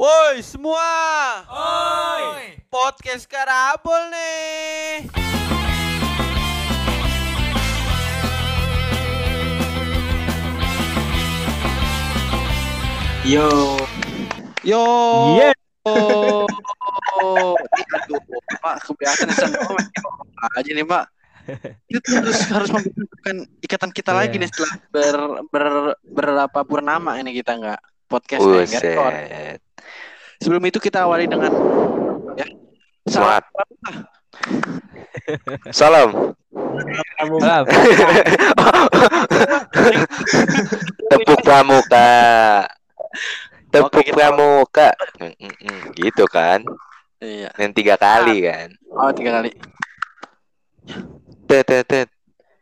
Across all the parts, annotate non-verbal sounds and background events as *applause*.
Woi semua, Oi. podcast Karabol nih. Yo, Yo. Iya. Oh, aduh, Pak, kebiasaan sama aja nih, Pak. Kita tuh harus harus membutuhkan ikatan kita lagi Iya. nih setelah ber, ber, berapa purnama ini kita nggak podcast nggak record. Sebelum itu kita awali dengan ya. Semangat. Salam. Salam. Salam. Tepuk pramuka. Tepuk Oke, pramuka. Gitu kan. Iya. Yang tiga kali kan. Oh, tiga kali. Tet tet tet.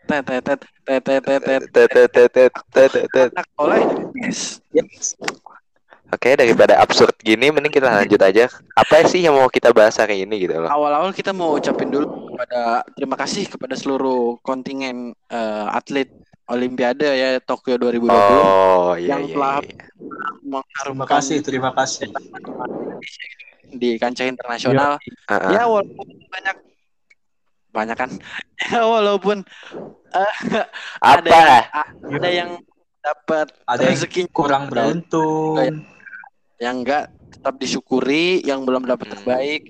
Tet tet tet tet tet tet tet. Tet tet tet tet Oke, daripada absurd gini mending kita lanjut aja. Apa sih yang mau kita bahas hari ini gitu loh. Awal-awal kita mau ucapin dulu kepada terima kasih kepada seluruh kontingen eh, atlet Olimpiade ya Tokyo 2020 Oh, iya Yang iya. telah- iya. terima mengharumkan kasih, terima kasih. di kancah internasional. Heeh. Ya walaupun banyak banyak kan. *laughs* Ya walaupun eh, *laughs* ada Apa? ada yang dapat Ada yang rezeki kurang beruntung. Yang enggak tetap disyukuri, yang belum dapat Hmm. terbaik,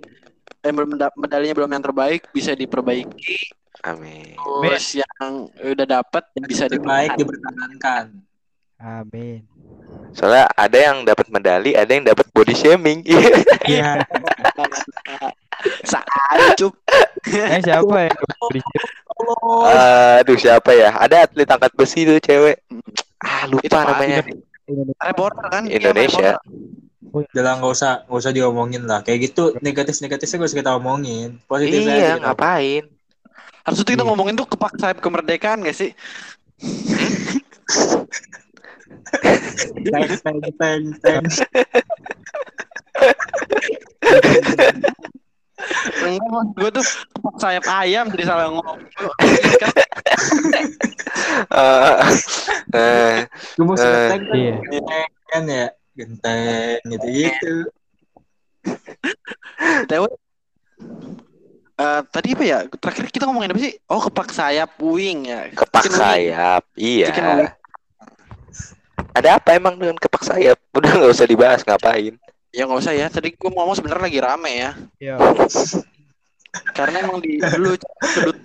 eh belum medalinya belum yang terbaik bisa diperbaiki. Amin. Terus yang udah dapat bisa Terbaik dipertahankan. Amin. Soalnya ada yang dapat medali, ada yang dapat body shaming. Iya. *laughs* Saat cup. Eh siapa yang beri Aduh siapa ya? Ada atlet angkat besi tuh cewek. Ah Itu lupa Pak namanya. Reporter kan? Iya, Indonesia. Udah lah nggak usah nggak usah diomongin lah. Kayak gitu negatif negatifnya gak usah kita omongin. Positif aja Iya kita ngapain? Harusnya tuh kita Iya. ngomongin tuh kepak sayap kemerdekaan gak sih? *laughs* Teng, teng, teng, teng. Enggak, gue tuh kepak sayap ayam jadi salah ngomong. *laughs* Gue mau Iya. teng, kan ya. Genteng gitu gitu. BTW, eh, tadi apa ya? Terakhir kita ngomongin apa sih? Oh, kepak sayap wing ya. kepak Chicken wing. sayap. Chicken wing. Iya. Ada apa emang dengan kepak sayap? *laughs* Udah nggak usah dibahas ngapain? Ya nggak usah ya. Tadi gue mau ngomong sebenarnya lagi rame ya. Yo. *laughs* Karena emang di dulu sudut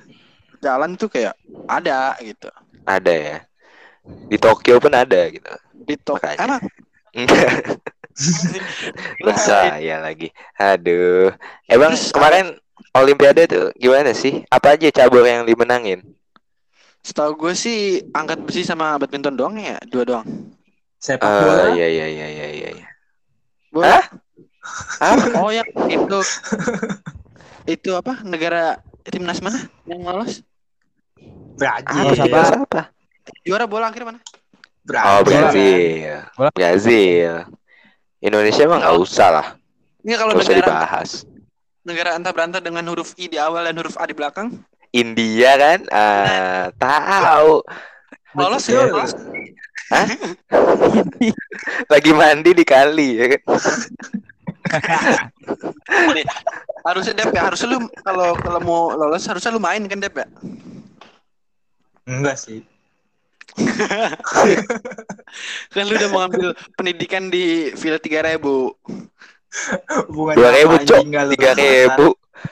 jalan tuh kayak ada gitu. Ada ya. Di Tokyo pun ada gitu. Di tok Makanya. Saya lagi. Aduh. Emang Terus, kemarin Olimpiade tuh gimana sih? Apa aja cabur yang dimenangin? setahu gue sih angkat besi sama badminton doang ya, dua doang. Sepak Eh, bola. iya iya iya iya iya. iya. Bola. Hah? Apa? Oh yang itu itu apa? Negara timnas mana yang lolos? Brazil. Apa? sabar. Bahasa apa? Juara bola akhir mana? Oh Brazil. Brazil. Bola. Brazil. Indonesia mah nggak usah lah. Ini kalau Nggak usah negara dibahas. negara antah berantah dengan huruf I di awal dan huruf A di belakang, India kan? Ah, tahu. lolos ya, lolos. *laughs* Lagi mandi di kali ya kan? Harusnya Dep ya, harusnya lu kalau kalau mau lolos harusnya lu main kan Dep ya? Enggak sih. *laughs* Kan lu udah mau ngambil pendidikan di Villa 3000. Hubungan Dua ribu apa cok. Tiga ribu.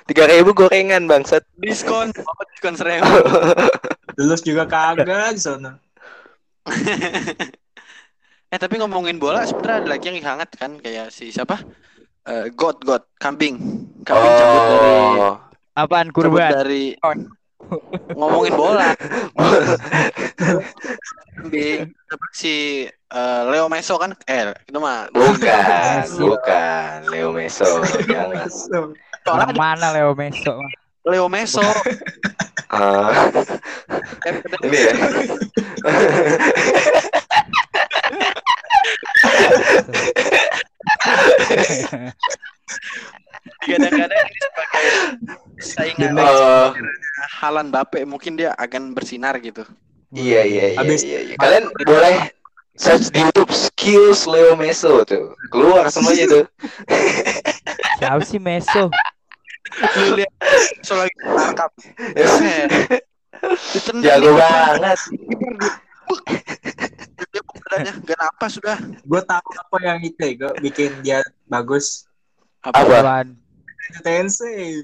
Tiga ribu gorengan bangsat. Diskon, oh, diskon seribu. *laughs* Lulus juga kagak di sana. *laughs* eh tapi ngomongin bola sebenarnya ada lagi yang hangat kan kayak si siapa? Eh, God God kambing. Kambing cabut dari Oh. Apaan cabut kurban? dari ngomongin bola. si eh, Leo Meso kan? Eh, itu mah Bukan, bukan. Leo Meso. Orang mana Leo Meso? Leo Meso. Ah, ini ya. *laughs* Kadang-kadang ini sebagai saingan Oh, Halan Bape mungkin dia akan bersinar gitu. iya iya iya Habis- iya. iya. Kalian boleh search di YouTube skills Leo Meso tuh. Keluar semuanya tuh. Siapa sih Meso? Lu lihat so lagi tangkap. Jago banget. kiper dia. Buk. Dia badannya gak napas sudah. Gue tahu apa yang itu ya, gue bikin dia bagus. Apa? Apaan? Tensei.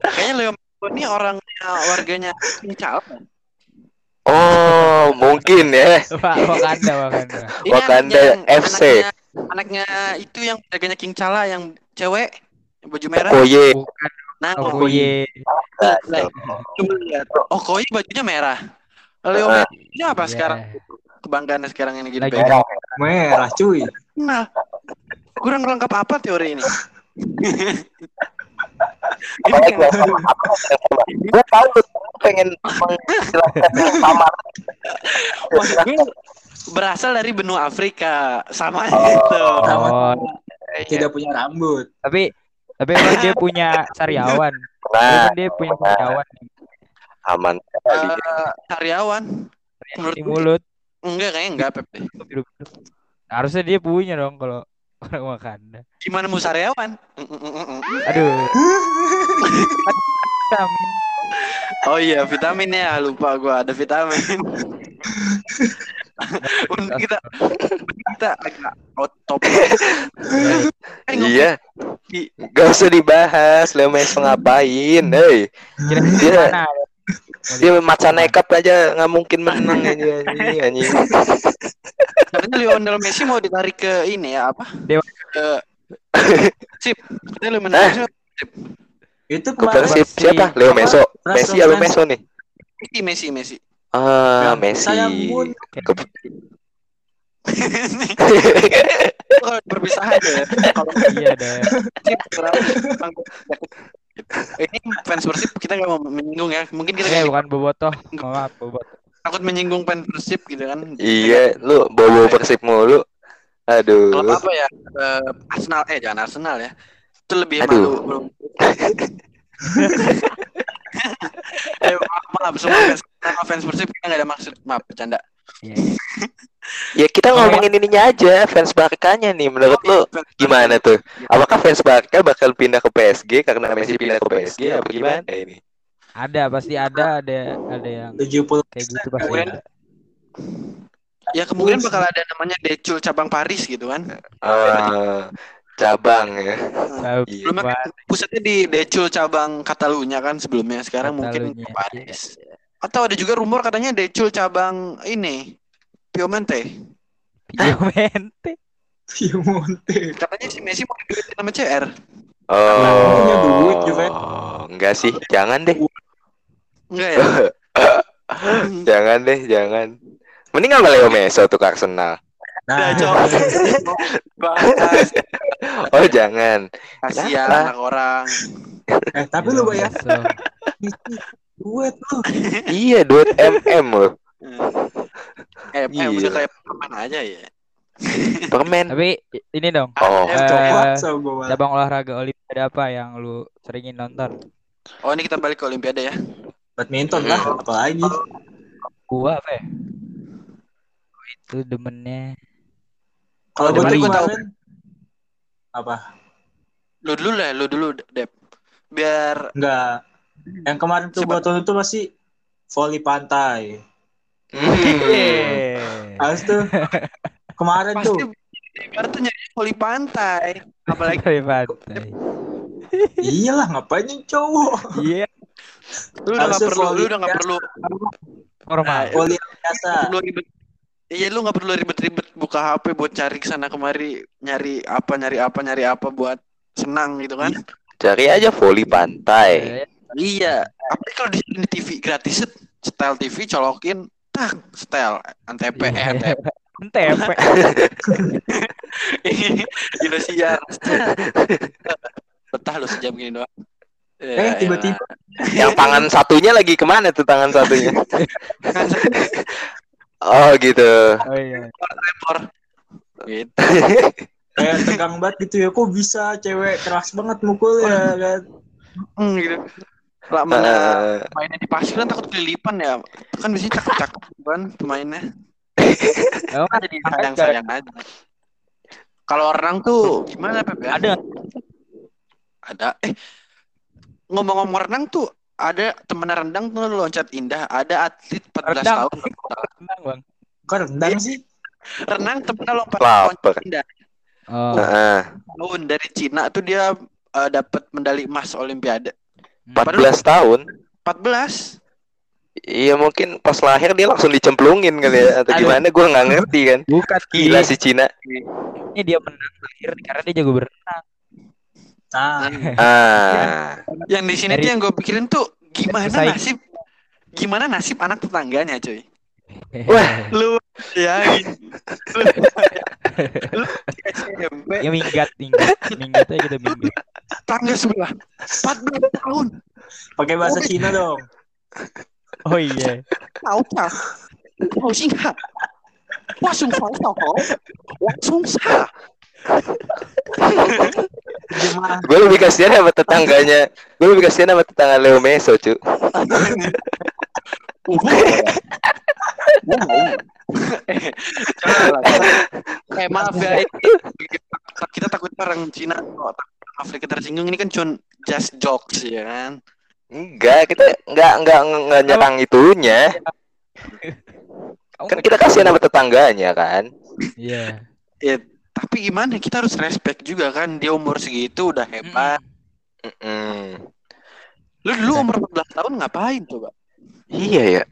Kayaknya Leo ini orangnya warganya Cincau. Oh, mungkin ya. Wak- Wakanda, Wakanda. Wakanda yang- FC. Anaknya, anaknya itu yang jaganya King Chala yang cewek yang baju merah. Oye. Bukan Nah, Okoye. Nah, Cuma lihat. Oh, koi bajunya merah. Leo Ah. Messi ini apa Iya. sekarang? Kebanggaannya sekarang ini gini. Lagi pegang. Merah cuy. Nah, kurang lengkap apa teori ini? ini Gue tahu tuh pengen menjelaskan yang sama. maksud gue berasal dari benua Afrika sama Oh. gitu. Oh, Tidak punya rambut. tapi tapi emang dia punya sariawan. Dia Nah, kan dia punya sariawan aman. Karyawan menurut di mulut. enggak kayaknya enggak Pep deh. Harusnya dia punya dong kalau *laughs* orang Wakanda. Gimana mau mm. Aduh. Vitamin. *laughs* Oh iya vitamin ya lupa gua ada vitamin. *laughs* *laughs* Untuk kita kita agak out topic. *laughs* Eh, Iya. Gak usah dibahas Leo Messi ngapain, hei. Dia-? Dia maca nekat aja nggak mungkin menang ini anjing anjing. Katanya Lionel Messi mau ditarik ke ini ya apa? Dewa. Ke *laughs* Sip. Katanya Lionel Messi Itu Ke kemarin siapa? Leo? Meso. Messi apa Pras- Meso nih? Messi Messi Messi. Ah, Messi. Ke- *laughs* berpisah aja ya. Kalau *laughs* Iya deh. Ini fans Persib kita nggak mau menyinggung ya. Mungkin kita Eh bukan bobotoh. Maaf, bobotoh. takut menyinggung fans Persib gitu kan. Iya, lu bawa Persib mulu. Aduh. Kalau apa ya? Eh, Arsenal eh jangan Arsenal ya. Itu lebih Aduh. malu belum. *laughs* maaf, semua fans, sama fans Persib kita nggak ada maksud maaf bercanda. Iya. *laughs* Ya kita ngomongin ininya aja, fans Barkanya nih. Menurut lu Fans- gimana tuh? Apakah fans Barca bakal pindah ke PSG karena Messi pindah ke PSG apa gimana ini? Ada pasti ada ada ada yang 70 kayak gitu pasti. Kemudian- ada. Ya kemungkinan bakal ada namanya Decul cabang Paris gitu kan. Ah, cabang ya. Tahu Iya. Sebelumnya kan pusatnya di Decul cabang Katalunya kan sebelumnya. Sekarang mungkin Katalunya, ke Paris. Atau ada juga rumor katanya Decul cabang ini Piemonte. Piemonte. Piemonte. Katanya si Messi mau diduitin sama CR. punya duit, Oh, Juve. enggak sih, jangan deh. Enggak ya? *laughs* jangan deh, jangan. Mending sama Leo Meso tuh ke Arsenal. Udah, Nah, Cok. *laughs* Bahas. Oh, jangan. Kasihan anak orang. eh tapi lu bayar So, duit lu. Iya, duit MM loh. Eh, eh Gila. udah kayak permen aja ya. Permen. tapi ini dong. Oh, malah. cabang olahraga olimpiade apa yang lu seringin nonton? Oh ini kita balik ke Olimpiade ya. Badminton lah, apalagi. Gua apa ya? Oh, itu demennya. Kalau gua tuh kemarin apa? Lu dulu lah, lu dulu Dep. Biar Enggak. Yang kemarin tuh gua tonton tuh masih voli pantai. Hmm. Harus tuh kemarin pasti tuh tuh nyari voli pantai. Apalagi Dari pantai. iyalah ngapain yang cowok Iya, lu udah nggak Harusnya perlu, lu voli udah nggak biasa. perlu, normal. Nah, voli biasa. ribet. Iya lu nggak perlu ribet-ribet buka HP buat cari ke sana kemari nyari apa nyari apa nyari apa buat senang gitu kan? Cari aja voli pantai. Eh, Iya. Apalagi kalau di di TV gratis set, setel TV colokin tak setel antp eh, Iya. antp Tempe. *laughs* Indosiar betah lu sejam gini doang Eh, tiba-tiba. Yang tangan satunya lagi ke mana tuh tangan satunya? *laughs* Oh gitu. Oh iya. gitu *laughs* Kayak tegang banget gitu ya. Kok bisa cewek keras banget mukul ya kan? Hmm, gitu Lah mana Eh, mainnya di pasir kan takut kelilipan ya. Kan biasanya cakep-cakep kan pemainnya. Emang Kan jadi sayang-sayang aja. Kalau renang tuh gimana Pep ya? ada Ada. Eh ngomong-ngomong renang tuh ada temen rendang tuh loncat indah. Ada atlet 14 Rendang. tahun. tenang bang. Kok rendang sih? Renang temennya lompat Lapar. loncat indah. Oh. Heeh. Tahun dari Cina tuh dia eh, dapat medali emas Olimpiade. Hmm. 14 tahun. 14. Iya mungkin pas lahir dia langsung dicemplungin kali ya atau Aduh. gimana gue nggak ngerti kan. Bukan Gila si Cina. Ini dia menang lahir karena dia jago berenang. Nah, Ah. Yang di sini Dari- tuh yang gue pikirin tuh gimana Bersaing. nasib gimana nasib anak tetangganya cuy. Wah. Lu ya lu, lu SMP ya minggat minggat minggat aja kita minggat. tangga sebelah 14 tahun pakai bahasa Cina dong. Oh iya. tahu tak tahu sih nggak langsung tahu tahu Gimana? Gue lebih kasihan sama tetangganya. Gue lebih kasihan sama tetangga Leo Meso, cu. Eh. *laughs* Eh maaf ya, kita takut orang Cina Afrika tersinggung ini kan cuma just jokes ya kan. Enggak, kita enggak enggak enggak nyerang itunya. Kan kita kasihan sama tetangganya kan. Iya. Ya, tapi gimana kita harus respect juga kan dia umur segitu udah hebat. Mm-mm. Lu dulu umur 14 tahun ngapain coba? Iya ya.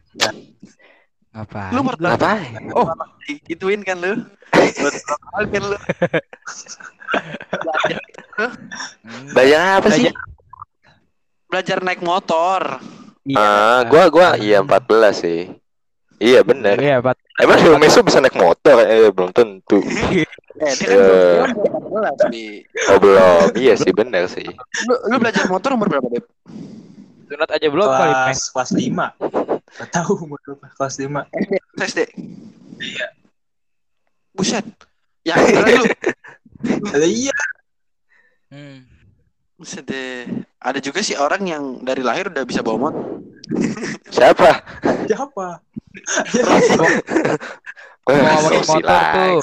Apa? Lu umur 14 Ngapain? Oh, gituin kan lu? Betul *laughs* kan lu? Belajar, Bayang apa sih? belajar naik motor. Iya. Ah, gua gua iya 14 sih. Iya bener. Iya, Pat. Emang Leo Meso bisa naik motor? Eh belum tentu. *laughs* Eh, dia kan Eh. belum 14 Bi. Oh belum. Iya sih bener sih. Lu, lu belajar motor umur berapa, Beb? Sunat aja belum kali. Peng. Kelas kelas lima. Gak tahu umur berapa. Kelas lima. SD. Iya. Buset. Ya, lu. *laughs* Ada iya. Hmm. Buset deh. Ada juga sih orang yang dari lahir udah bisa bawa motor. Siapa? Siapa? *laughs* Eh, ngomongin Sosi motor tuh.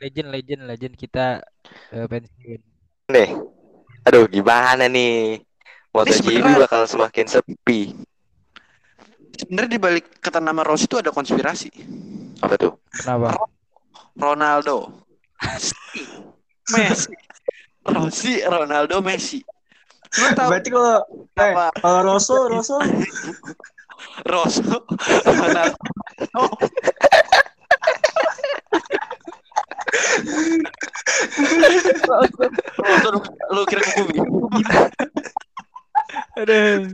Legend, legend, legend kita eh, pensiun. Nih. Aduh, gimana nih? MotoGP bakal semakin sepi. Sebenarnya di balik kata nama Rossi itu ada konspirasi. Apa tuh? Kenapa? Ronaldo. Messi. Rossi, Ronaldo, Messi. Lu tahu Berarti kalau eh, apa kalau Rosso, Rosso *laughs* Rosso, Ronaldo. Oh. Rosso, lu, lu kira kuku Aduh.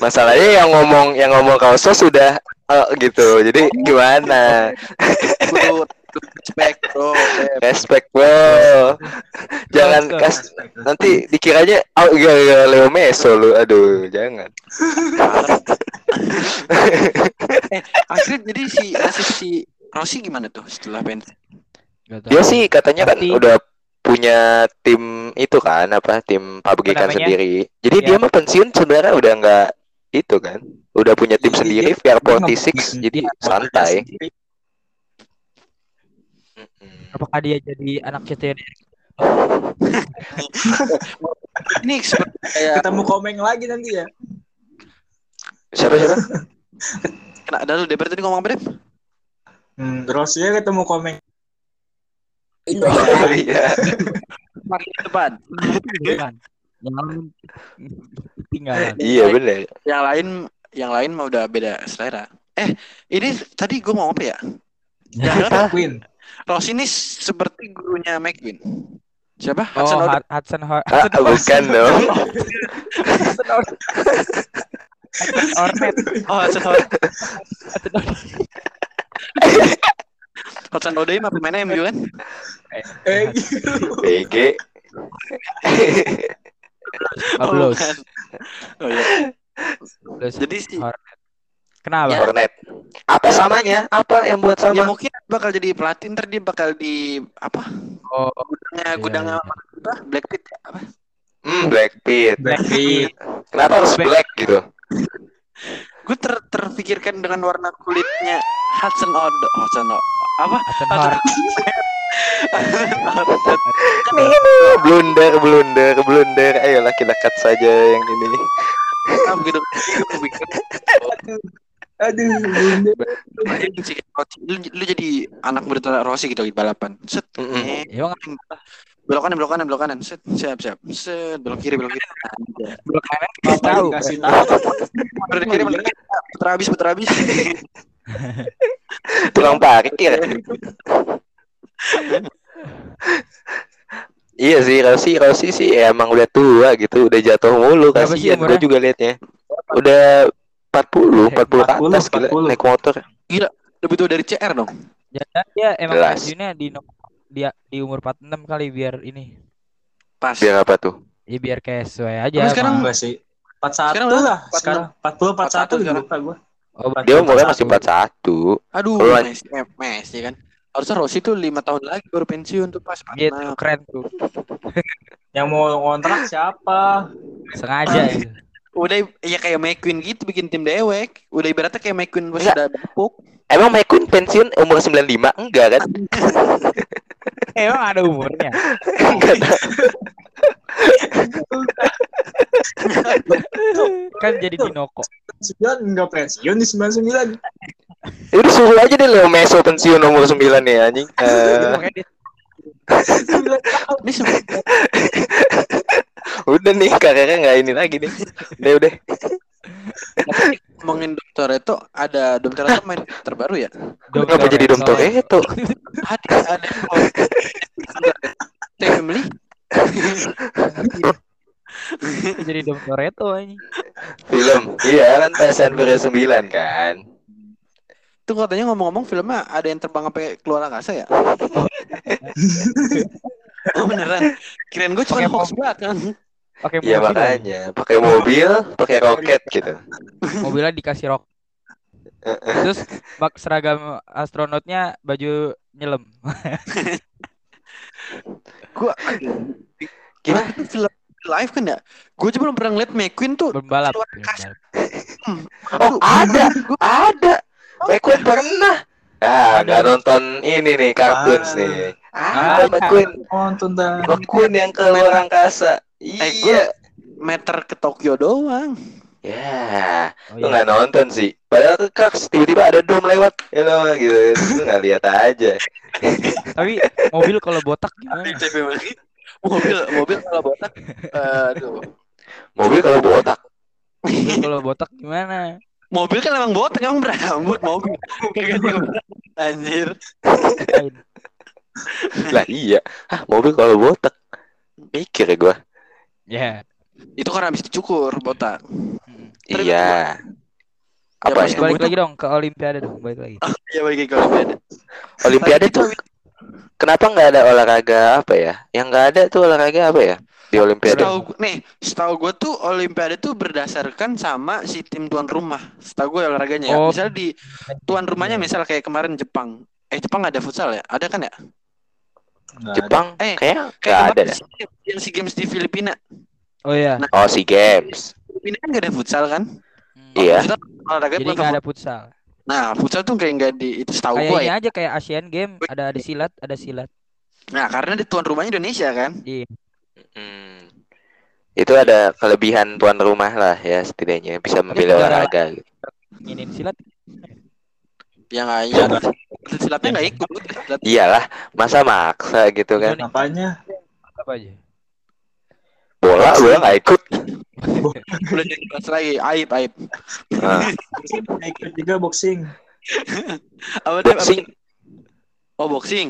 Masalahnya yang ngomong yang ngomong kausos sudah eh, gitu. Jadi gimana? Respect bro. Respect bro. Jangan kas nanti dikiranya oh iya iya Leo Meso lu. Aduh, jangan. eh, akhirnya jadi si si Rossi gimana tuh setelah pensiun? Dia sih katanya kan Pasti. udah punya tim itu kan apa tim pabrikan namanya? sendiri. Jadi Ya. dia mah pensiun sebenarnya udah nggak itu kan. Udah punya tim Jadi sendiri dia- VR dia nggak 46 bikin- jadi santai. sendiri. Apakah dia jadi anak CTN? *laughs* Ini Ketemu komeng lagi nanti ya. Siapa siapa? kena ada lu Deber tadi ngomong apa Dep? Hmm, terus ya ketemu komeng. *laughs* Oh iya. Depan. Yang lain tinggalan. Iya bener. Yang lain yang lain mah udah beda selera. Eh, ini tadi gue mau apa ya? Jangan Queen. Rossi ini seperti gurunya McQueen. Siapa? Oh, Hudson Odoi. Hud- Hudson Hor- Ah, bukan *laughs* dong. Hudson Hudson Hornet. Oh, Hudson. Hudson Hornet. Hudson Odoi mah pemainnya MU kan? Eh, gitu. BG. Pablos. bukan. Oh iya. Pablos Jadi sih. Kenapa? Ya. Hornet. Apa samanya? Apa yang buat ya sama? mungkin bakal jadi pelatih ntar dia bakal di apa? Oh, Gudangnya Iya, gudangnya iya. apa? Blackpit ya? apa? Hmm, Blackpink. Blackpink. Kenapa harus Black- black gitu? Gue ter terpikirkan dengan warna kulitnya Hudson Odo. Hudson Odo. Apa? *laughs* Blunder, blunder, blunder. Ayolah kita cut saja yang ini. Pikir, Aduh, lu, lu jadi anak muda Rossi gitu di balapan. Set. Mm-mm. Eh, Emang belok kanan, belok kanan, belok kanan. Set, siap, siap. Set, belok kiri, belok kiri. Belum kanan Apa tahu. dikasih tahu? Belok kiri, belok kiri. Putar habis, putar habis. *laughs* *laughs* Tukang parkir. Iya sih, Rossi, Rossi sih emang udah tua gitu, udah jatuh mulu. Kasihan gue juga liatnya. Udah 40, 40 ke 40, atas gila, 40. naik motor. Lebih tua dari CR dong. Jangan dia emang Jelas. di dia di umur 46 kali biar ini. Pas. Biar apa tuh? Ya biar kayak sesuai aja. Tapi sekarang Enggak sih. 41 Sekarang lah. Sekarang 40 41 sekarang. lupa gua. Oh, Dia umurnya masih 41. Aduh, Kalau- Messi, eh, Messi kan. Harusnya Rossi tuh lima tahun lagi baru pensiun tuh pas. gitu Nah, keren tuh. *laughs* Yang mau ngontrak siapa? Sengaja itu. *laughs* udah ya kayak McQueen gitu bikin tim dewek. Udah ibaratnya kayak McQueen pas udah bapuk. Emang McQueen pensiun umur 95? Enggak kan? *laughs* Emang ada umurnya. Enggak. kan jadi Dinoko. 9 enggak pensiun di 99. Ya udah suruh aja deh Leo Meso pensiun umur 9 nih anjing. Eh, Ini sebenarnya udah nih karirnya nggak ini lagi nih. Udah udah. ngomongin Dom Toretto ada Dom Toretto main terbaru ya? Kenapa jadi Toretto. Toretto? Ada ada Family. *laughs* jadi Dom Toretto ini. Film. Iya kan Fast and Furious 9 kan. Itu katanya ngomong-ngomong filmnya ada yang terbang sampai keluar angkasa ya? oh *laughs* beneran. Kirain gue cuma hoax belakang. Pakai Iya makanya pakai mobil, pakai roket gitu. Mobilnya dikasih rok. Terus bak seragam astronotnya baju nyelam. *laughs* Gue Gimana? itu film live kan ya? Gue aja belum pernah ngeliat McQueen tuh Berbalap. keluar angkasa. *laughs* Oh ada, ada. McQueen pernah. Ah, nggak nonton ini nih kartun Ah. nih. Ada McQueen, Nonton dah. McQueen yang keluar angkasa. Eh, gue Iya. meter ke Tokyo doang. Ya, Oh, lu iya. nggak nonton sih. Padahal tuh Kaks tiba-tiba ada dom lewat, ya lo gitu. Lu nggak lihat aja. Tapi mobil kalau botak gimana? Mobil mobil kalau botak aduh Mobil kalau botak, Mobil kalau botak gimana? mobil kan emang botak emang berambut mobil Kagak anjir lah iya. Ah, mobil kalau botak. Mikir ya gua. Ya. itu kan habis dicukur botak Hmm. Terus Iya. Apa ya? gua- Balik lagi dong ke Olimpiade dong, balik lagi. ya bagi kalau beda Olimpiade tuh kenapa nggak ada olahraga apa ya? Yang nggak ada tuh olahraga apa ya di Olimpiade? setahu nih setahu gue tuh olimpiade tuh berdasarkan sama si tim tuan rumah setahu gue olahraganya ya Oh. misal di tuan rumahnya misal kayak kemarin Jepang eh Jepang ada futsal ya ada kan ya Nggak ada. Jepang Eh, kayak kayak nggak ada Games, yang si games di Filipina Oh iya. Oh si games. Filipina kan gak ada futsal kan Hmm. Iya. Maksudnya olahraga Jadi bukan nggak ada futsal. Nah, futsal tuh kayak nggak di itu setahu Kayak gua ini ya. aja kayak Asian Game, ada ada silat, ada silat. Nah, karena di tuan rumahnya Indonesia kan. Iya. Hmm. Itu ada kelebihan tuan rumah lah ya setidaknya bisa memilih olahraga. gitu. Nginin silat. Yang nggak ya, silatnya nggak ikut. Silat- Iyalah, masa maksa gitu kan? Apanya? Apa aja? Bola, bola nggak ikut. *laughs* Udah jadi kelas lagi, aib aib. Nah, Boxing ikut juga boxing. *laughs* Apa boxing, Oh boxing.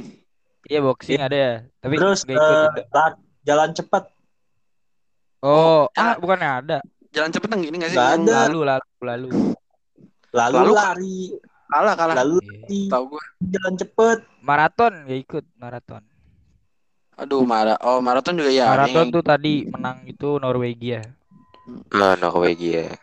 Iya boxing ada ya, tapi Terus ikut juga. la- jalan cepat. Oh, ah. ah bukannya ada. Jalan cepet yang gini nggak sih? Yang ada. Lalu lalu lalu. Lalu, Lalu- lari. Kalah kalah. Lalu Iya. lari. Tahu gua. Jalan cepet. Maraton nggak ikut maraton. Aduh marah. Oh maraton juga ya. Maraton Yang- tuh tadi menang itu Norwegia. oh, Norwegia.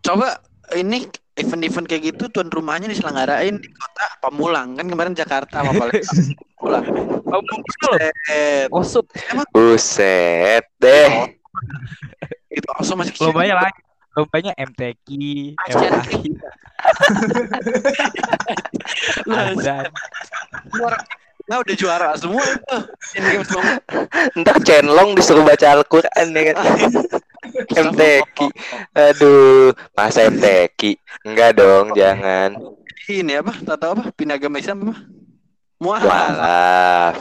Coba ini event-event kayak gitu tuan rumahnya diselenggarain di kota Pamulang kan kemarin Jakarta sama Palembang. *laughs* Pamulang. Oh. Eh, Oh, sup. Buset deh. Itu langsung masih Lombanya lain. Lombanya MTQ, MTQ, Azan. orang Nah, udah juara semua itu. Entar Chenlong disuruh baca Al-Quran ya kan. *laughs* MTQ. Aduh, masa MTQ? Enggak dong, jangan. Ini apa? Tak tahu apa? Pinagama Islam apa? Mualaf.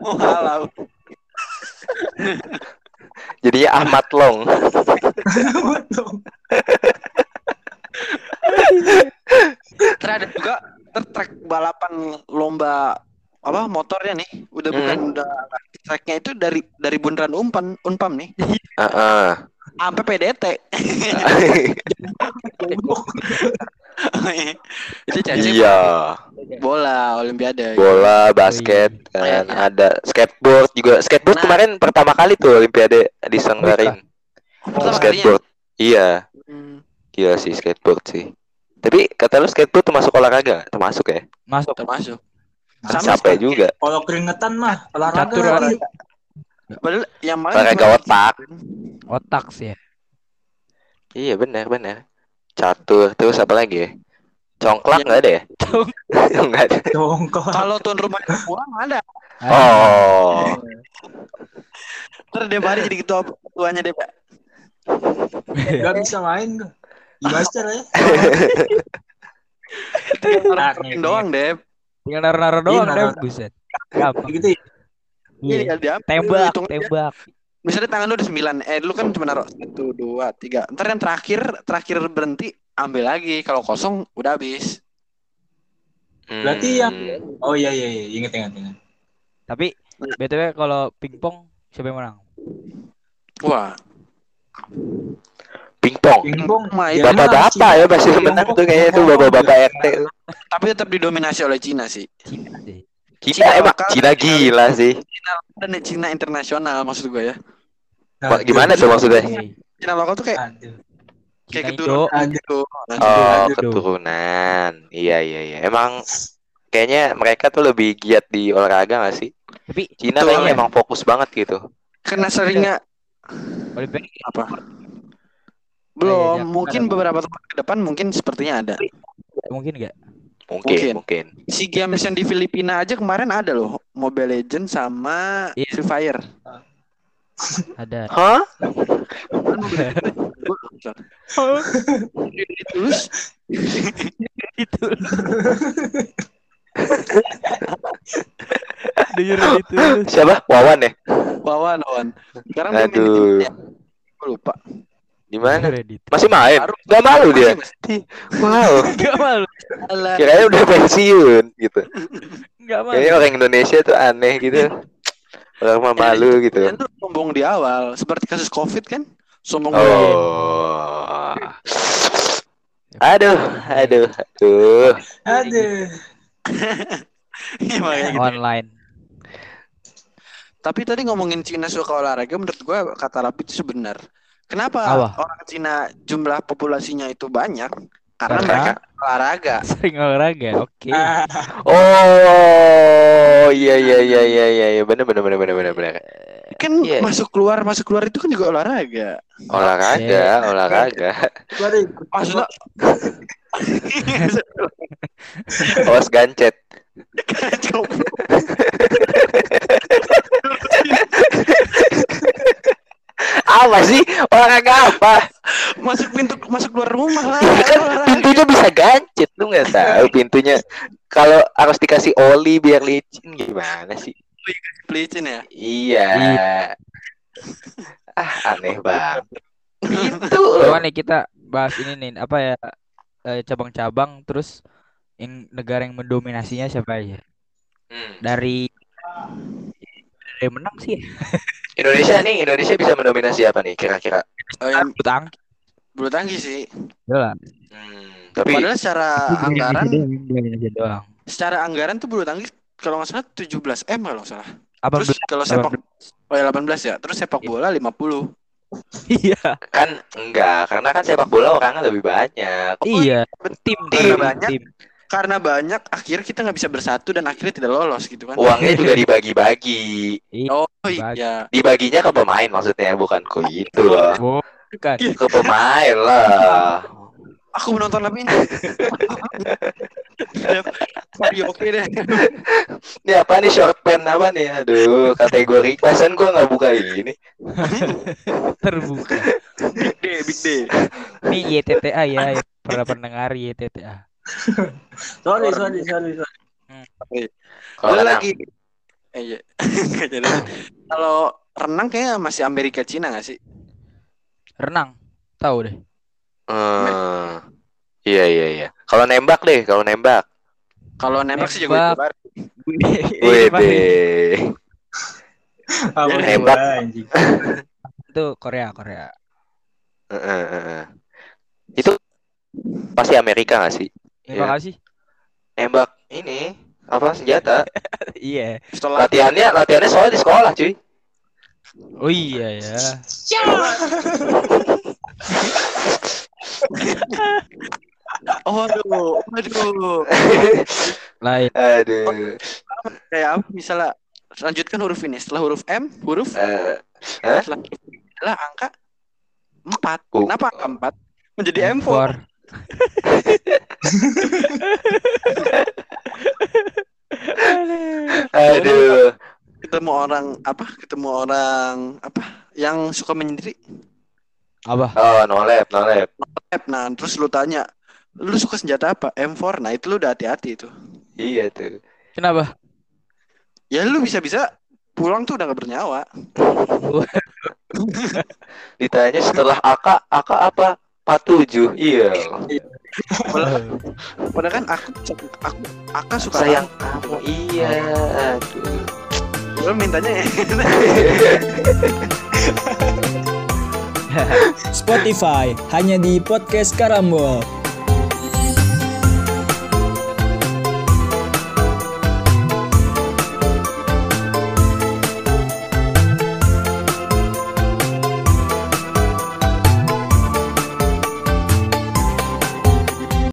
Mualaf. Jadinya Ahmad Long *laughs* ada juga tertrek balapan lomba apa motornya nih udah Hmm. bukan udah tracknya itu dari dari bundaran umpan unpam nih *laughs* Heeh. sampai PDT *laughs* itu Iya, bola olimpiade bola, basket, Oh, iya. kan ada skateboard juga. Skateboard Nah. kemarin pertama kali tuh Olimpiade. Pertama kalinya. Skateboard. Iya, Hmm, gila sih skateboard sih. Tapi kata lu skateboard termasuk olahraga? Termasuk ya? Masuk. termasuk Sama Capek juga. Kalau keringetan mah olahraga. Catur lagi. olahraga. padahal yang mana Olahraga otak. Otak sih ya. Iya benar benar. Catur terus apa lagi ya? Congklak Yang- nggak ada ya? *laughs* Nggak ada. Jongkok. kalau tuan rumah pulang ada Oh, terus dia hari jadi ketua tuanya deh pak *laughs* Gak bisa main gua. Gimana ya? *laughs* Orang doang deh Tinggal Iya, doang deh, naruh- buset. Gampang. Gitu ya. Iya, Iya. dia Tembak, tembak. misalnya tangan lu udah sembilan eh lu kan cuma naruh satu dua tiga ntar yang terakhir terakhir berhenti ambil lagi kalau kosong udah habis Berarti yang- Hmm. Oh iya iya iya, inget inget inget. Tapi BTW kalau pingpong siapa yang menang? wah pingpong. Pingpong. Mah, dia Bapak-bapak menang, ya pasti Cina. menang tuh kayaknya tuh Tiongkok bapak-bapak RT. tapi tetap didominasi oleh Cina sih Cina sih. Cina Cina emang Cina Cina- gila sih. dan Cina internasional maksud gue ya Nah, gimana tuh maksudnya? Cina lokal tuh kayak kayak Cina keturunan gitu Oh, keturunan. Iya iya iya. Emang kayaknya mereka tuh lebih giat di olahraga gak sih? Tapi Cina kayaknya emang fokus banget gitu. karena seringnya Olimpiade apa belum iya, iya. mungkin Ada. beberapa tahun ke depan mungkin sepertinya ada mungkin enggak? Mungkin Mungkin. mungkin. si games yang di Filipina aja kemarin ada loh Mobile Legends sama Iya. Free Fire Ada. Hah? Terus itu. Dengar itu. Siapa? Wawan ya? Wawan Wawan sekarang dia Aduh. ya. Gua lupa Di mana? Masih main? Baru. Gak malu dia. Wow. Enggak *laughs* malu. Alah. Kirain udah pensiun gitu. Enggak malu. Kayaknya orang Indonesia tuh aneh gitu. Orang mah malu gitu. Dia tuh sombong di awal seperti kasus Covid kan sombong. Oh. Aduh, aduh, aduh. Aduh. *laughs* Makanya gitu. Online. Tapi tadi ngomongin Cina suka olahraga, menurut gua kata Rapi itu sebenar. Kenapa Apa? orang Cina jumlah populasinya itu banyak? Karena Karena- mereka olahraga. *laughs* Sering olahraga. Oke. Ah, *laughs* Oh, iya iya iya iya iya iya benar benar benar benar benar benar. Kan Iya. masuk keluar masuk keluar itu kan juga olahraga. Olahraga, olahraga. Sorry. Maksudnya *laughs* Awas gancet. kacau. Apa sih? Olahraga apa? masuk pintu masuk keluar rumah lah. Kan pintunya bisa gancet, lu nggak tahu pintunya. Kalau harus dikasih oli biar licin gimana sih? Pelicin ya. Iya. *laughs* Ah, aneh banget. Itu. Coba nih kita bahas ini nih apa ya eh, cabang-cabang terus yang negara yang mendominasinya siapa aja Hmm. dari dari menang sih. Indonesia nih, Indonesia bisa mendominasi apa nih kira-kira? Oh, yang bulu tangkis bulu tangkis sih. jelas Hmm, tapi Padahal secara anggaran doang secara anggaran tuh bulu tangkis kalau nggak salah 17 M kalau nggak salah. apa Terus kalau sepak oh ya 18 ya. Terus sepak Iya. bola 50. iya kan enggak, karena kan sepak bola orangnya lebih banyak. iya tim Karena tim banyak. tim karena banyak akhirnya kita nggak bisa bersatu dan akhirnya tidak lolos gitu kan. Uangnya juga dibagi-bagi. Oh Bagi. iya. Dibaginya ke pemain maksudnya bukan ke itu loh. Bukan. Ke pemain lah. Aku menonton lebih ini. Ya, oke deh. Ini apa nih short pen apa nih? Aduh, kategori pasan gua nggak buka ini. Terbuka. Big day, big day. Ini YTTA ya, ya, para pendengar YTTA. Sorry, sorry, sorry, sorry. Kalau Lu renang, lagi eh, iya. *laughs* Kalau renang kayaknya masih Amerika Cina gak sih? Renang. Tahu deh. eh, iya iya iya. Kalau nembak deh, kalau nembak. Kalau nembak sih Nembak. itu Wih Iya, deh. Apa sih, nembak. Itu Korea, Korea. Heeh, heeh. Itu pasti Amerika gak sih? Terima Iya. kasih. Nembak ini apa senjata? *laughs* Iya. Pistol Latihannya latihannya soalnya di sekolah cuy. Oh iya ya. Oh, *laughs* aduh, aduh. Lain. Aduh. Kayak apa misalnya lanjutkan huruf ini setelah huruf M, huruf Eh, Hah? setelah huruf adalah angka 4. Oh. Kenapa angka 4? Menjadi M4. Impor. Aduh. Ketemu orang apa? Ketemu orang apa? Yang suka menyendiri. Apa? Oh, no lab, no lab. Lab. Nah, terus lu tanya, lu suka senjata apa? M4. Nah, itu lu udah hati-hati itu. Iya tuh. Kenapa? Ya lu bisa-bisa pulang tuh udah gak bernyawa. *laughs* Ditanya setelah AK, AK apa? 47. Iya. Padahal, kan aku aku aku suka Sayang kamu. Iya. Aduh. Lu mintanya ya. *laughs* Spotify hanya di podcast Karambol.